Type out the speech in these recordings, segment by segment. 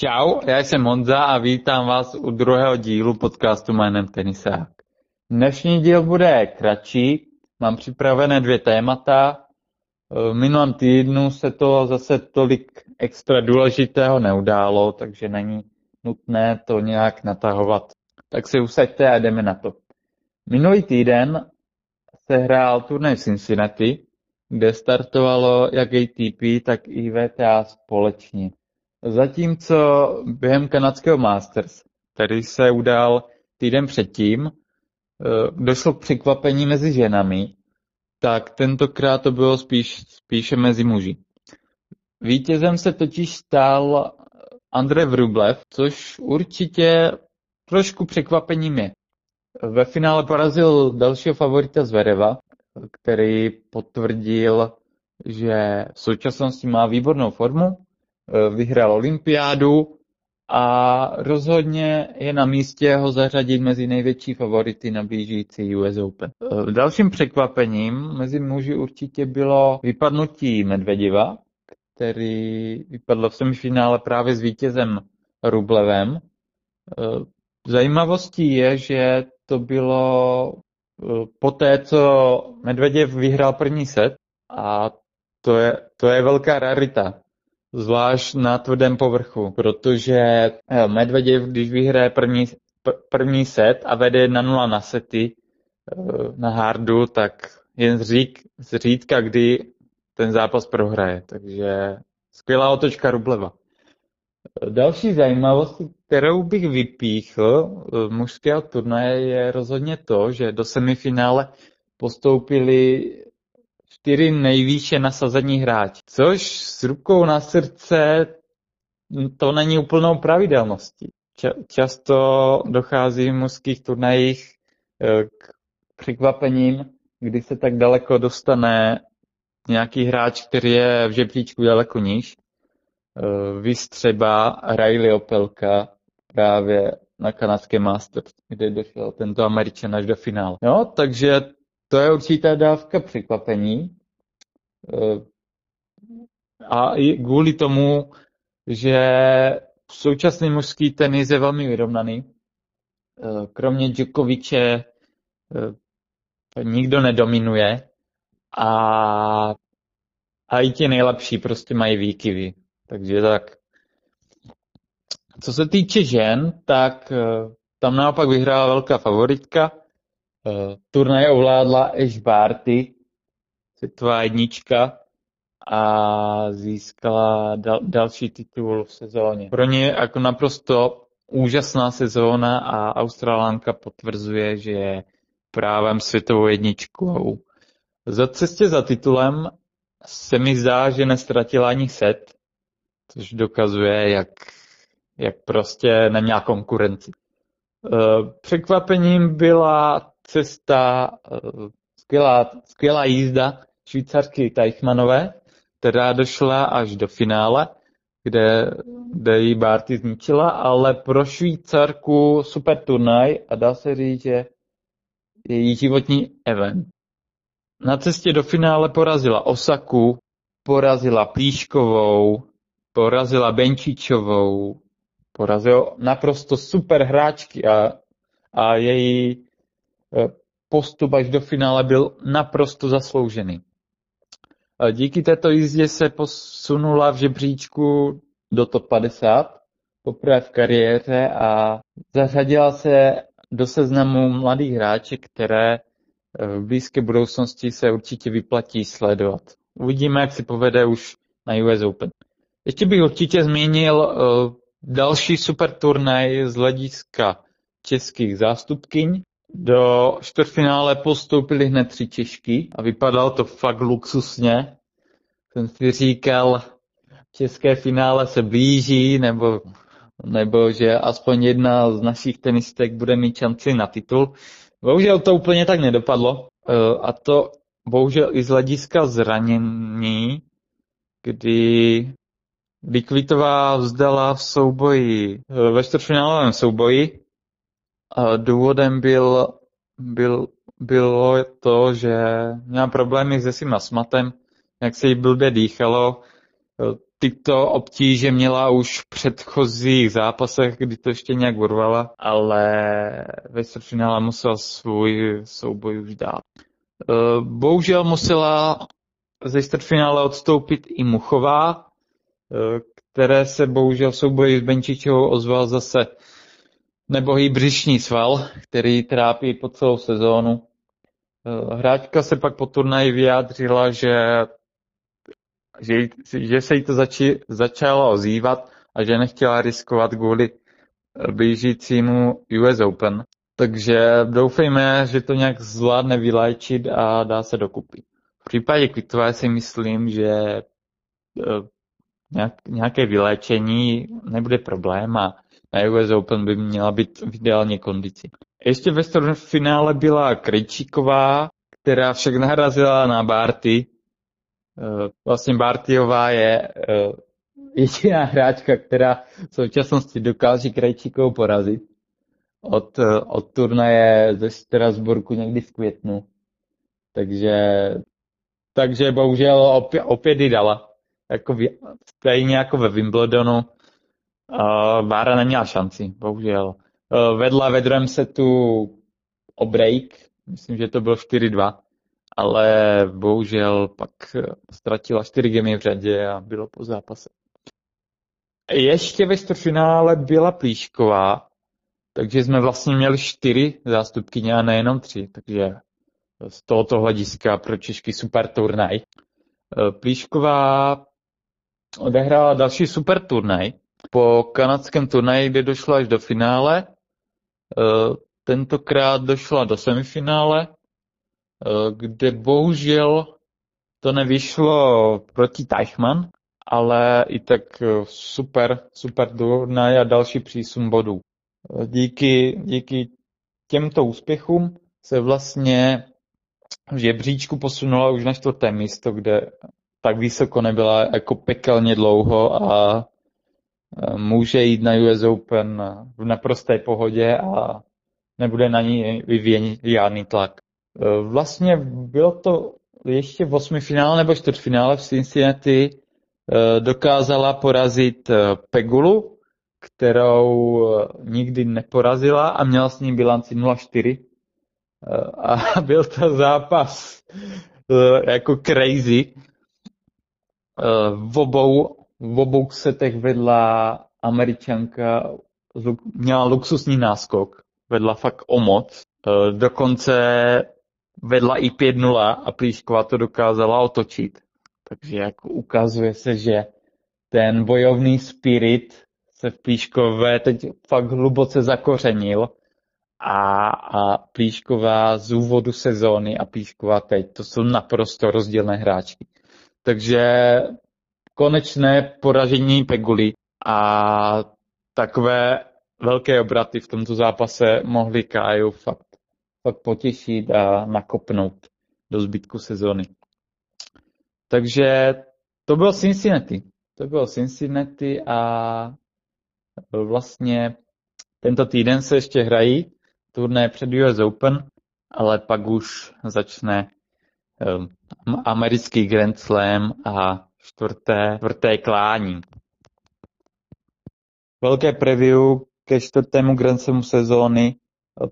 Čau, já jsem Honza a vítám vás u druhého dílu podcastu jménem Tenisák. Dnešní díl bude kratší, mám připravené dvě témata. V minulém týdnu se to zase tolik extra důležitého neudálo, takže není nutné to nějak natahovat. Tak si usaďte a jdeme na to. Minulý týden se hrál turnaj v Cincinnati, kde startovalo jak ATP, tak i VTA společně. Zatímco během kanadského Masters, který se udál týden předtím, eh, došlo k překvapení mezi ženami, tak tentokrát to bylo spíš, spíše mezi muži. Vítězem se totiž stal Andrej Vrublev, což určitě trošku překvapením je. Ve finále porazil dalšího favorita Zvereva, který potvrdil, že v současnosti má výbornou formu vyhrál olympiádu a rozhodně je na místě ho zařadit mezi největší favority na blížící US Open. Eh, dalším překvapením mezi muži určitě bylo vypadnutí Medvedeva, který vypadl v semifinále právě s vítězem Rublevem. Eh, zajímavostí je, že to bylo poté, co Medveděv vyhrál první set a to je, to je velká rarita zvlášť na tvrdém povrchu, protože eh, Medveděv, když vyhraje první, první set a vede 1-0 na sety eh, na hardu, tak jen zřík, zřídka, kdy ten zápas prohraje. Takže skvělá otočka Rubleva. Eh, další zajímavost, kterou bych vypíchl mužského turnaje, je rozhodně to, že do semifinále postoupili čtyři nejvýše nasazení hráči, což s rukou na srdce to není úplnou pravidelností. Často dochází v mužských turnajích eh, k překvapením, kdy se tak daleko dostane nějaký hráč, který je v žebříčku daleko níž. Eh, Vys třeba Riley Opelka právě na kanadské Masters, kde došel tento Američan až do finále. No, takže to je určitá dávka překvapení. Eh, a i kvůli tomu, že současný mužský tenis je velmi vyrovnaný. Eh, kromě Djokoviče eh, nikdo nedominuje a, a i ti nejlepší prostě mají výkyvy. Takže tak. Co se týče žen, tak tam naopak vyhrála velká favoritka. Turnaj ovládla Ash Barty, světová jednička a získala dal, další titul v sezóně. Pro ně jako naprosto úžasná sezóna a Australánka potvrzuje, že je právem světovou jedničkou. Za cestě za titulem se mi zdá, že nestratila ani set, což dokazuje, jak, jak prostě neměla konkurenci. E, překvapením byla cesta, e, skvělá, skvělá jízda švýcarky Teichmannové, která došla až do finále, kde, kde jí Barty zničila, ale pro Švýcarku super turnaj a dá se říct, že její životní event. Na cestě do finále porazila Osaku, porazila Plíškovou, porazila Benčičovou, porazila naprosto super hráčky a, a její eh, postup až do finále byl naprosto zasloužený. Díky této jízdě se posunula v žebříčku do top 50 poprvé v kariéře a zařadila se do seznamu mladých hráček, které eh, v blízké budoucnosti se určitě vyplatí sledovat. Uvidíme, jak si povede už na US Open. Ještě bych určitě zmínil uh, další super turnaj z hlediska českých zástupkyň. Do čtvrtfinále postoupili hned tři Češky a vypadalo to fakt luxusně. Jsem si říkal, české finále se blíží, nebo, nebo že aspoň jedna z našich tenistek bude mít šanci na titul. Bohužel to úplně tak nedopadlo. E, a to bohužel i z hlediska zranění, kdy kdy Kvitová vzdala v souboji, e, ve čtvrtfinálovém souboji důvodem byl, byl, bylo to, že měla problémy se svým astmatem, jak se jí blbě dýchalo. tyto obtíže měla už v předchozích zápasech, kdy to ještě nějak urvala, ale ve čtvrtfinále musela svůj souboj už dát. Eh, bohužel musela ze čtvrtfinále odstoupit i Muchová, eh, které se bohužel v souboji s Benčičovou ozval zase nebohý břišní sval, který trápí po celou sezónu. Eh, hráčka se pak po turnaji vyjádřila, že, že, že se jí to zači, začalo ozývat a že nechtěla riskovat kvůli blížícímu US Open. Takže doufejme, že to nějak zvládne vyléčit a dá se dokupy. V případě Kvitové si myslím, že eh, nějaké vyléčení nebude problém a na US Open by měla být v ideální kondici. Ještě ve finále byla Krejčíková, která však narazila na Barty. Eh, vlastně Bartyová je eh, jediná hráčka, která v současnosti dokáže Krejčíkovou porazit od, od turnaje ze Strasburku někdy v květnu. Takže, takže bohužel opět, opět ji dala. Jako v, stejně jako ve Wimbledonu. Uh, Vára neměla šanci, bohužel. Uh, vedla ve druhém setu o break, myslím, že to bylo 4-2, ale bohužel pak ztratila 4 gemy v řadě a bylo po zápase. Ještě ve čtvrtfinále byla Plíšková, takže jsme vlastně měli čtyři zástupkyně a nejenom tři, takže z tohoto hlediska pro Češky super turnaj. E, Plíšková odehrála další super turnaj. Po kanadském turnaji, kde došla až do finále, e, tentokrát došla do semifinále, e, kde bohužel to nevyšlo proti Teichmann, ale i tak super, super turnaj a další přísun bodů. Díky, díky těmto úspěchům se vlastně v žebříčku posunula už na čtvrté místo, kde tak vysoko nebyla jako pekelně dlouho a může jít na US Open v naprosté pohodě a nebude na ní vyvíjen žádný tlak. Vlastně bylo to ještě v osmi finále nebo čtvrtfinále v Cincinnati dokázala porazit Pegulu, kterou eh, nikdy neporazila a měla s ním bilanci 0-4. Eh, a byl to zápas eh, jako crazy. V obou, v obou setech vedla američanka, měla luxusní náskok, vedla fakt o moc. Dokonce vedla i 5-0 a Plíšková to dokázala otočit. Takže jako ukazuje se, že ten bojovný spirit se v Plíškové teď fakt hluboce zakořenil a, a Plíšková z úvodu sezóny a Plíšková teď, to jsou naprosto rozdílné hráčky. Takže konečné poražení Peguly a takové velké obraty v tomto zápase mohli Káju fakt, fakt potěšit a nakopnout do zbytku sezóny. Takže to bylo Cincinnati. To bylo Cincinnati a Vlastně tento týden se ještě hrají turné před US Open, ale pak už začne um, americký Grand Slam a čtvrté, čtvrté klání. Velké preview ke čtvrtému Grand Slamu sezóny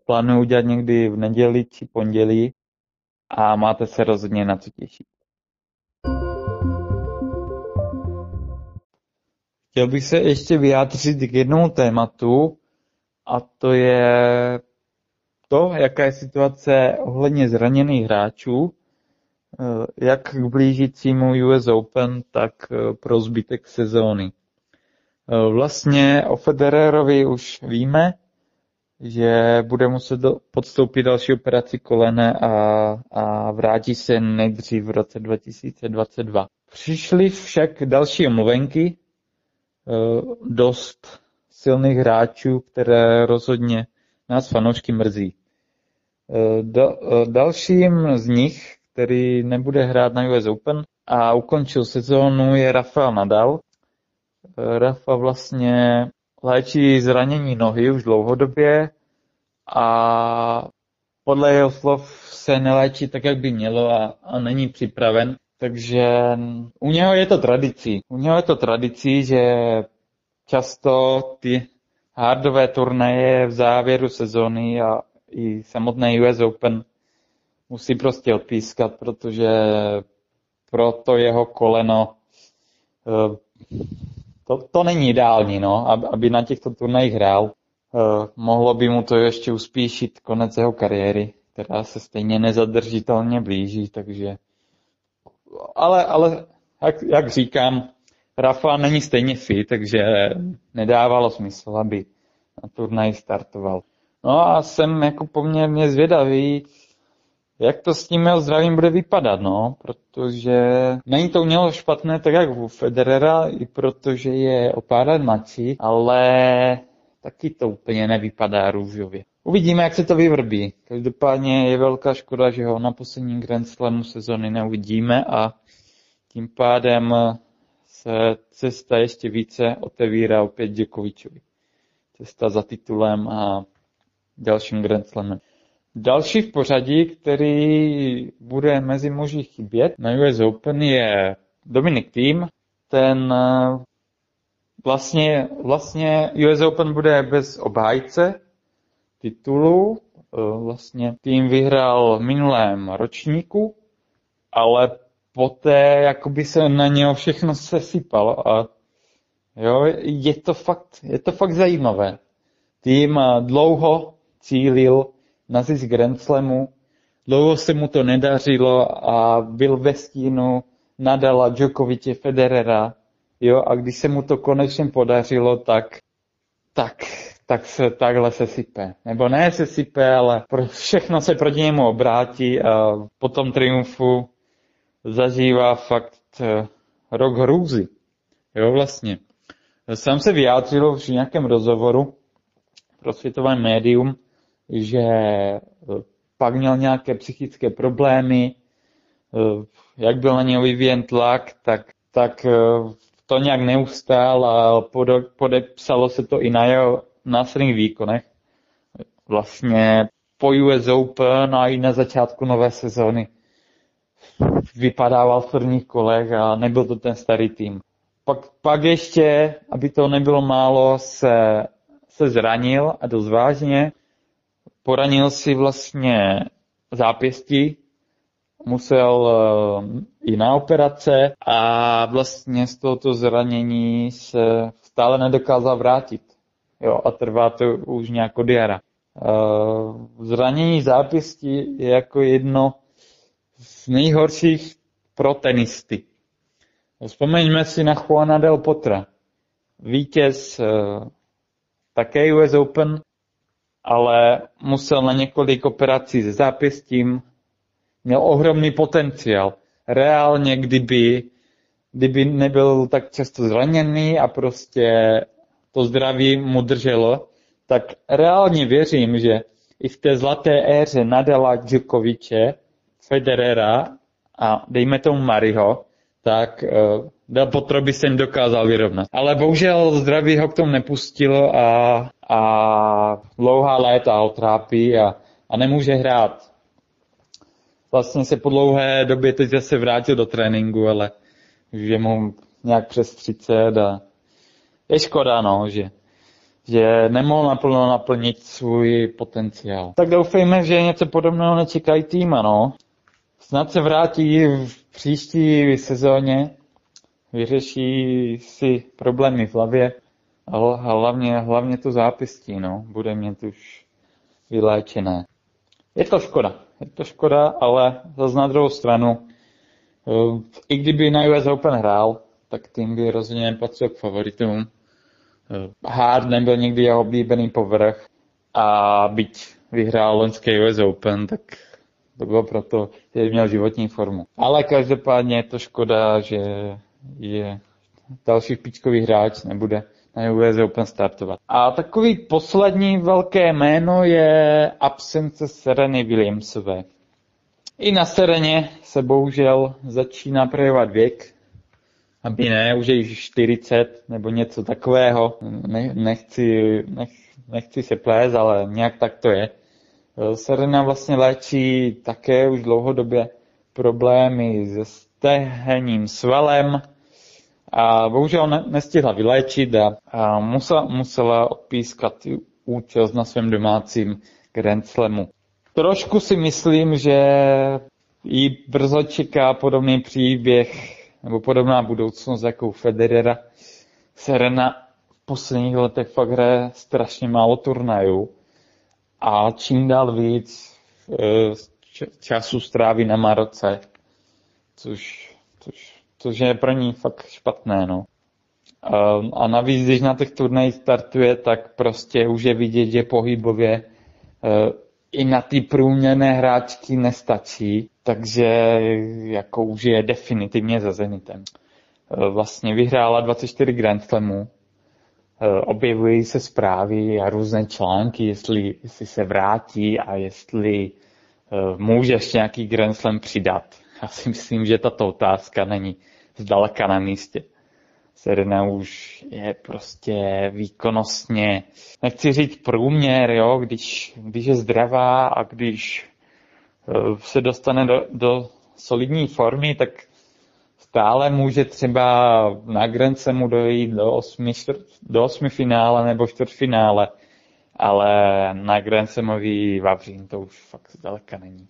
plánuju udělat někdy v neděli či pondělí a máte se rozhodně na co těšit. Chtěl bych se ještě vyjádřit k jednomu tématu, a to je to, jaká je situace ohledně zraněných hráčů, jak k blížícímu US Open, tak eh, pro zbytek sezóny. Eh, vlastně o Federerovi už víme, že bude muset podstoupit další operaci kolene a, a vrátí se nejdřív v roce 2022. Přišly však další omluvenky, Eh, dost silných hráčů, které rozhodně nás fanoušky mrzí. Eh, eh, dalším z nich, který nebude hrát na US Open a ukončil sezónu, je Rafael Nadal. Rafa vlastně léčí zranění nohy už dlouhodobě a podle jeho slov se neléčí tak, jak by mělo a, a není připraven Takže u něho je to tradicí. U něho je to tradicí, že často ty hardové turnaje v závěru sezóny a i samotné US Open musí prostě odpískat, protože pro to jeho koleno eh, to, to není ideální, no, aby na těchto turnajích hrál. Eh, mohlo by mu to ještě uspíšit konec jeho kariéry, která se stejně nezadržitelně blíží, takže ale, ale jak, jak říkám, Rafa není stejně fit, takže nedávalo smysl, aby na turnaj startoval. No a jsem jako poměrně zvědavý, jak to s tím jeho zdravím bude vypadat, no, protože není to mělo špatné tak jak u Federera, i protože je o pár let mladší, ale taky to úplně nevypadá růžově. Uvidíme, jak se to vyvrbí. Každopádně je velká škoda, že ho na posledním Grand Slamu sezony neuvidíme a tím pádem se cesta ještě více otevírá opět Djokovičovi. Cesta za titulem a dalším Grand Slamem. Další v pořadí, který bude mezi muži chybět na US Open je Dominik Thiem. Ten eh, vlastně, vlastně US Open bude bez obhájce titulu. Eh, vlastně tým vyhrál v minulém ročníku, ale poté jakoby se na něho všechno sesypalo a jo, je to fakt, je to fakt zajímavé. Tým eh, dlouho cílil na zisk Grand Slamu, dlouho se mu to nedařilo a byl ve stínu Nadala, Djokoviče, Federera, jo, a když se mu to konečně podařilo, tak, tak, tak se takhle se sype. Nebo ne se sype, ale všechno se proti němu obrátí a po tom triumfu zažívá fakt eh, rok hrůzy. Jo, vlastně. Sám se vyjádřil v nějakém rozhovoru pro světové médium, že eh, pak měl nějaké psychické problémy, eh, jak byl na něj vyvíjen tlak, tak, tak to nějak neustál a podepsalo se to i na jeho následných výkonech. Vlastně po US Open a i na začátku nové sezóny vypadával v prvních kolech a nebyl to ten starý tým. Pak, pak ještě, aby to nebylo málo, se, se zranil a dost vážně. Poranil si vlastně zápěstí, musel uh, i na operace a vlastně z tohoto zranění se stále nedokázal vrátit. Jo, a trvá to už nějak od jara. Uh, zranění zápěstí je jako jedno z nejhorších pro tenisty. Vzpomeňme si na Juana Del Potra. Vítěz uh, také US Open, ale musel na několik operací se zápěstím, měl ohromný potenciál. Reálně, kdyby, kdyby nebyl tak často zraněný a prostě to zdraví mu drželo, tak reálně věřím, že i v té zlaté éře Nadala Djokoviče Federera a dejme tomu Mariho, tak uh, Del Potro by se jim dokázal vyrovnat. Ale bohužel zdraví ho k tomu nepustilo a, a dlouhá léta ho trápí a, a nemůže hrát. Vlastně se po dlouhé době teď zase vrátil do tréninku, ale je mu nějak přes 30 a je škoda, no, že, že nemohl naplno naplnit svůj potenciál. Tak doufejme, že něco podobného nečekají týma, no. Snad se vrátí v příští sezóně, vyřeší si problémy v hlavě a hlavně, hlavně to zápěstí, no, bude mít už vyléčené. Je to škoda, je to škoda, ale zase na druhou stranu, eh, i kdyby na US Open hrál, tak tým by rozhodně nepatřil k favoritům. Eh, Hard nebyl nikdy jeho oblíbený povrch a byť vyhrál loňský US Open, tak to bylo proto, že měl životní formu. Ale každopádně je to škoda, že je další špičkový hráč nebude na US Open startovat. A takový poslední velké jméno je absence Sereny Williamsové. I na Sereně se bohužel začíná projevovat věk, aby ne, už je již 40 nebo něco takového. Ne, nechci, nech, nechci se plést, ale nějak tak to je. Serena vlastně léčí také už dlouhodobě problémy se tehenním svalem a bohužel ne, nestihla vyléčit a, a musela, musela odpískat účast na svém domácím Grand Slamu. Trošku si myslím, že jí brzo čeká podobný příběh nebo podobná budoucnost jako Federera. Serena v posledních letech fakt hraje strašně málo turnajů a čím dál víc e, času stráví na Maroce, což, což, což je pro ní fakt špatné. No. A navíc, když na těch turnajích startuje, tak prostě už je vidět, že pohybově e, i na ty průměrné hráčky nestačí, takže jako už je definitivně za Zenitem. Vlastně vyhrála 24 Grand Slamů, objevují se zprávy a různé články, jestli, jestli se vrátí a jestli e, může ještě nějaký Grand Slam přidat. Já si myslím, že tato otázka není zdaleka na místě. Serena už je prostě výkonnostně, nechci říct průměr, jo, když, když je zdravá a když eh, se dostane do, do solidní formy, tak stále může třeba na Grand mu dojít do osmi, čtvrt, do osmi finále nebo čtvrtfinále, ale na Grand Slamový Vavřín to už fakt zdaleka není.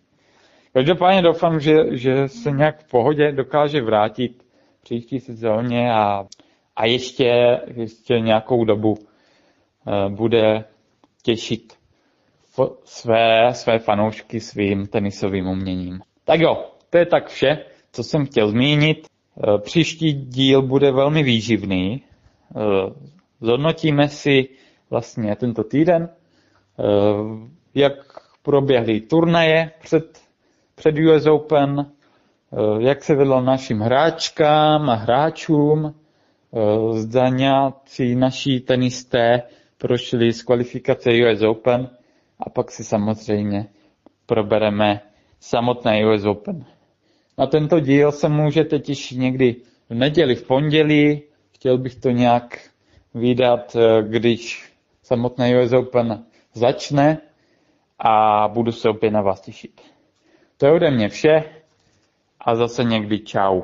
Každopádně doufám, že, že se nějak v pohodě dokáže vrátit příští sezóně a, a ještě, ještě nějakou dobu uh, bude těšit své, své fanoušky svým tenisovým uměním. Tak jo, to je tak vše, co jsem chtěl zmínit. Uh, příští díl bude velmi výživný. Uh, zhodnotíme si vlastně tento týden, jak proběhly turnaje před, před US Open, Eh, jak se vedlo našim hráčkám a hráčům, eh, zda nějací naší tenisté prošli z kvalifikace US Open a pak si samozřejmě probereme samotné US Open. Na tento díl se můžete těšit někdy v neděli, v pondělí. Chtěl bych to nějak vydat, eh, když samotné US Open začne a budu se opět na vás těšit. To je ode mě vše a zase někdy čau.